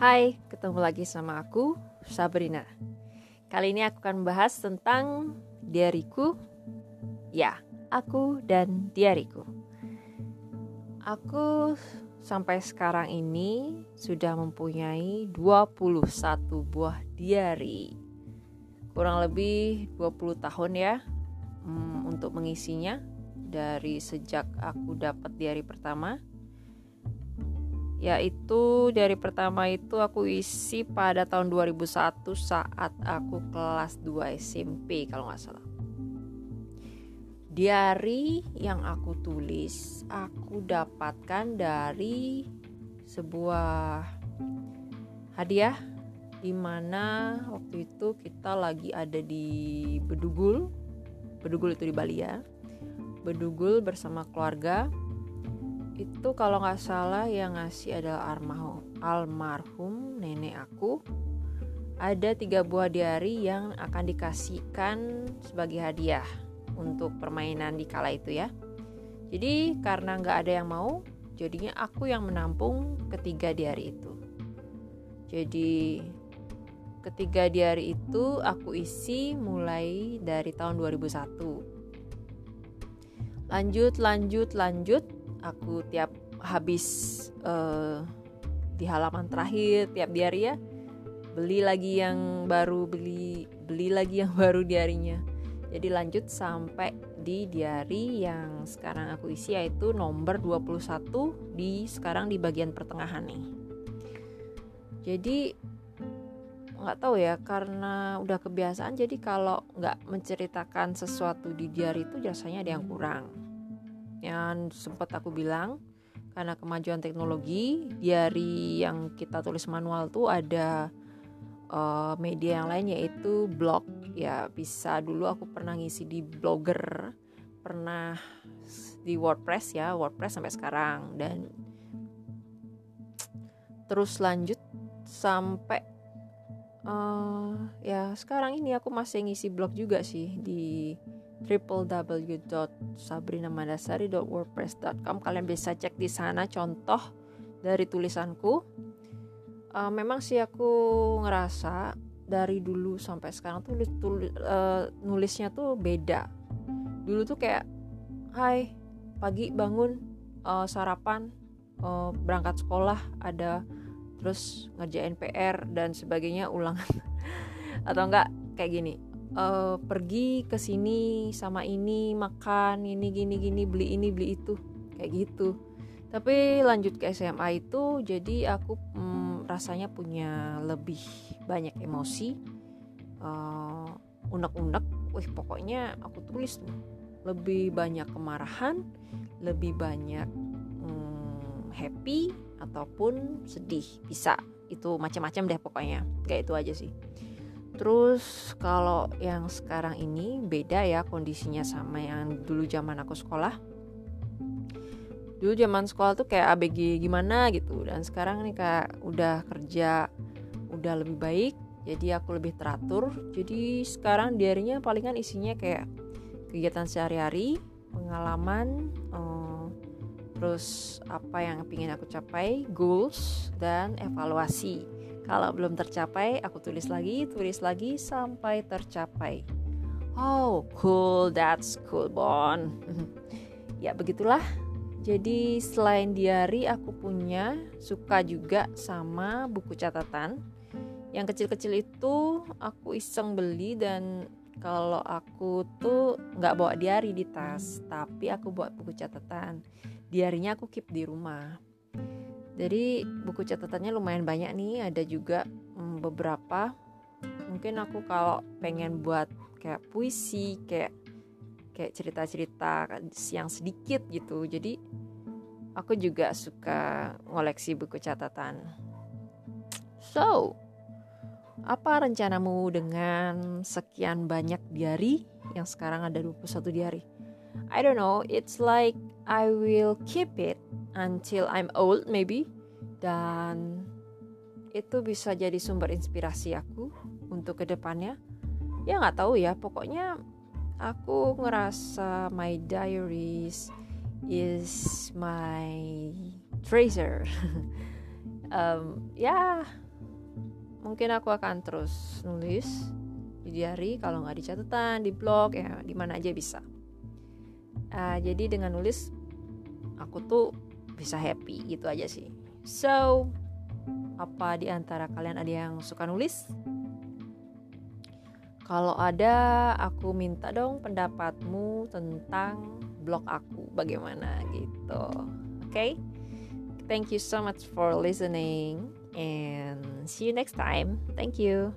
Hai, ketemu lagi sama aku, Sabrina. Kali ini aku akan membahas tentang diariku. Ya, aku dan diariku. Aku sampai sekarang ini sudah mempunyai 21 buah diary. Kurang lebih 20 tahun ya hmm, untuk mengisinya dari sejak aku dapat diary pertama yaitu dari pertama itu aku isi pada tahun 2001 saat aku kelas 2 SMP kalau nggak salah. Diary yang aku tulis aku dapatkan dari sebuah hadiah di mana waktu itu kita lagi ada di Bedugul. Bedugul itu di Bali ya. Bedugul bersama keluarga itu kalau nggak salah yang ngasih adalah almarhum, almarhum nenek aku. Ada tiga buah diary yang akan dikasihkan sebagai hadiah untuk permainan di kala itu ya. Jadi karena nggak ada yang mau jadinya aku yang menampung ketiga diary itu. Jadi ketiga diary itu aku isi mulai dari tahun 2001 lanjut lanjut lanjut aku tiap habis uh, di halaman terakhir tiap diary ya beli lagi yang baru beli beli lagi yang baru diarinya jadi lanjut sampai di diary yang sekarang aku isi yaitu nomor 21 di sekarang di bagian pertengahan nih. Jadi nggak tahu ya karena udah kebiasaan jadi kalau nggak menceritakan sesuatu di diary itu jasanya ada yang kurang yang sempat aku bilang karena kemajuan teknologi diary yang kita tulis manual tuh ada uh, media yang lain yaitu blog. Ya bisa dulu aku pernah ngisi di blogger pernah di WordPress ya WordPress sampai sekarang. Dan terus lanjut sampai uh, ya sekarang ini aku masih ngisi blog juga sih di www.sabrinamandasari.wordpress.com kalian bisa cek di sana contoh dari tulisanku. Uh, memang sih aku ngerasa dari dulu sampai sekarang tuh tulis, uh, nulisnya tuh beda. Dulu tuh kayak hai pagi bangun uh, sarapan uh, berangkat sekolah ada terus ngerjain PR dan sebagainya ulangan. Atau enggak kayak gini uh, pergi ke sini sama ini makan ini gini gini beli ini beli itu. Kayak gitu. Tapi lanjut ke SMA itu jadi aku hmm, rasanya punya lebih banyak emosi uh, unek-unek. Wih pokoknya aku tulis tuh lebih banyak kemarahan lebih banyak hmm, happy ataupun sedih. Bisa. Itu macam-macam deh pokoknya. Kayak itu aja sih terus kalau yang sekarang ini beda ya kondisinya sama yang dulu zaman aku sekolah. Dulu zaman sekolah tuh kayak ABG gimana gitu. Dan sekarang nih kayak udah kerja udah lebih baik jadi aku lebih teratur. Jadi sekarang diarinya palingan isinya kayak kegiatan sehari-hari pengalaman terus apa yang ingin aku capai, goals, dan evaluasi. Kalau belum tercapai, aku tulis lagi, tulis lagi sampai tercapai. Oh, cool, that's cool, Bon. ya, begitulah. Jadi, selain diary, aku punya suka juga sama buku catatan. Yang kecil-kecil itu aku iseng beli dan kalau aku tuh nggak bawa diary di tas, tapi aku bawa buku catatan diarinya aku keep di rumah jadi buku catatannya lumayan banyak nih. Ada juga hmm, beberapa. Mungkin aku kalau pengen buat kayak puisi kayak kayak cerita-cerita yang sedikit gitu. Jadi aku juga suka ngoleksi buku catatan. So apa rencanamu dengan sekian banyak diary yang sekarang ada 21 diary I don't know, it's like I will keep it until I'm old maybe. Dan itu bisa jadi sumber inspirasi aku untuk ke depannya. Ya nggak tahu ya. Pokoknya aku ngerasa my diaries is my treasure. Um, ya mungkin aku akan terus nulis di diary kalau nggak di catatan di blog ya di mana aja bisa. Uh, jadi dengan nulis aku tuh bisa happy gitu aja sih so apa di antara kalian ada yang suka nulis kalau ada aku minta dong pendapatmu tentang blog aku bagaimana gitu oke okay? thank you so much for listening and see you next time. Thank you.